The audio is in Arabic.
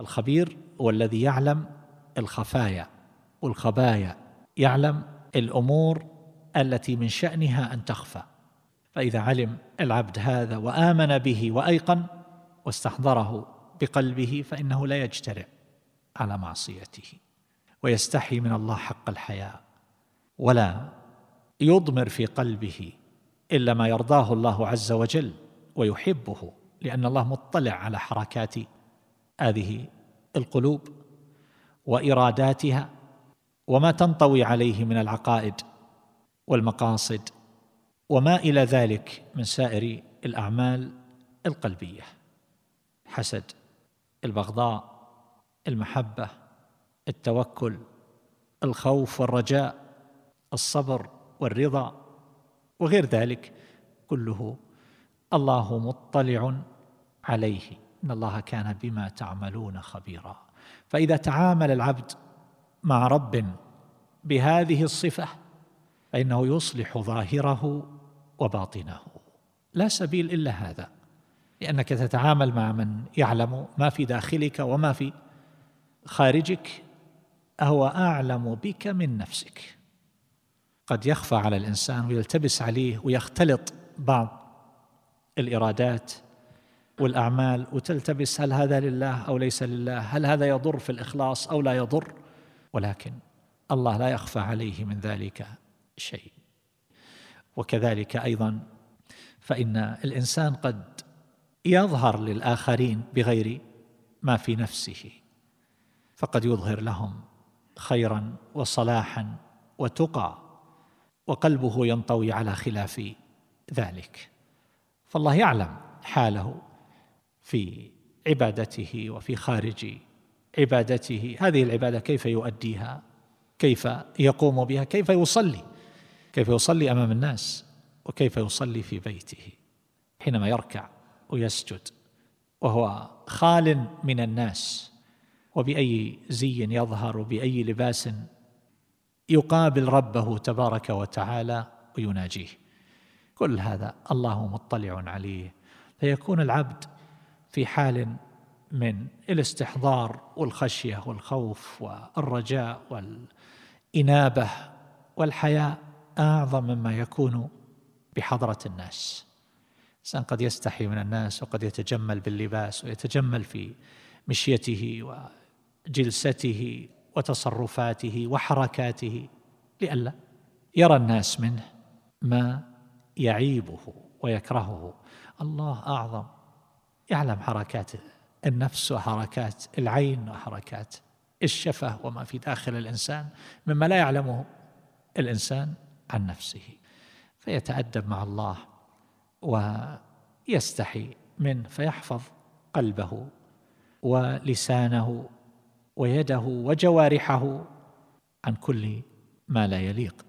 الخبير هو الذي يعلم الخفايا والخبايا يعلم الأمور التي من شأنها أن تخفى. فإذا علم العبد هذا وآمن به وأيقن واستحضره بقلبه فإنه لا يجترئ على معصيته ويستحي من الله حق الحياء ولا يضمر في قلبه إلا ما يرضاه الله عز وجل ويحبه لأن الله مطلع على حركات هذه القلوب وإراداتها وما تنطوي عليه من العقائد والمقاصد وما إلى ذلك من سائر الأعمال القلبية حسد البغضاء المحبة التوكل الخوف والرجاء الصبر والرضا وغير ذلك كله الله مطلع عليه. إن الله كان بما تعملون خبيرا. فإذا تعامل العبد مع رب بهذه الصفة فإنه يصلح ظاهره وباطنه. لا سبيل إلا هذا لأنك تتعامل مع من يعلم ما في داخلك وما في خارجك هو أعلم بك من نفسك. قد يخفى على الإنسان ويلتبس عليه ويختلط بعض الإرادات والأعمال وتلتبس هل هذا لله أو ليس لله؟ هل هذا يضر في الإخلاص أو لا يضر؟ ولكن الله لا يخفى عليه من ذلك شيء. وكذلك أيضا فإن الإنسان قد يظهر للآخرين بغير ما في نفسه فقد يظهر لهم خيرا وصلاحا وتقى وقلبه ينطوي على خلاف ذلك. فالله يعلم حاله. في عبادته وفي خارج عبادته. هذه العبادة كيف يؤديها؟ كيف يقوم بها؟ كيف يصلي؟ كيف يصلي أمام الناس؟ وكيف يصلي في بيته؟ حينما يركع ويسجد وهو خال من الناس وبأي زي يظهر وبأي لباس يقابل ربه تبارك وتعالى ويناجيه. كل هذا الله مطلع عليه. فيكون العبد في حال من الاستحضار والخشية والخوف والرجاء والإنابة والحياء أعظم مما يكون بحضرة الناس. الإنسان قد يستحي من الناس وقد يتجمل باللباس ويتجمل في مشيته وجلسته وتصرفاته وحركاته لئلا يرى الناس منه ما يعيبه ويكرهه. الله أعظم يعلم حركات النفس وحركات العين وحركات الشفة وما في داخل الإنسان مما لا يعلمه الإنسان عن نفسه. فيتأدب مع الله ويستحي منه فيحفظ قلبه ولسانه ويده وجوارحه عن كل ما لا يليق.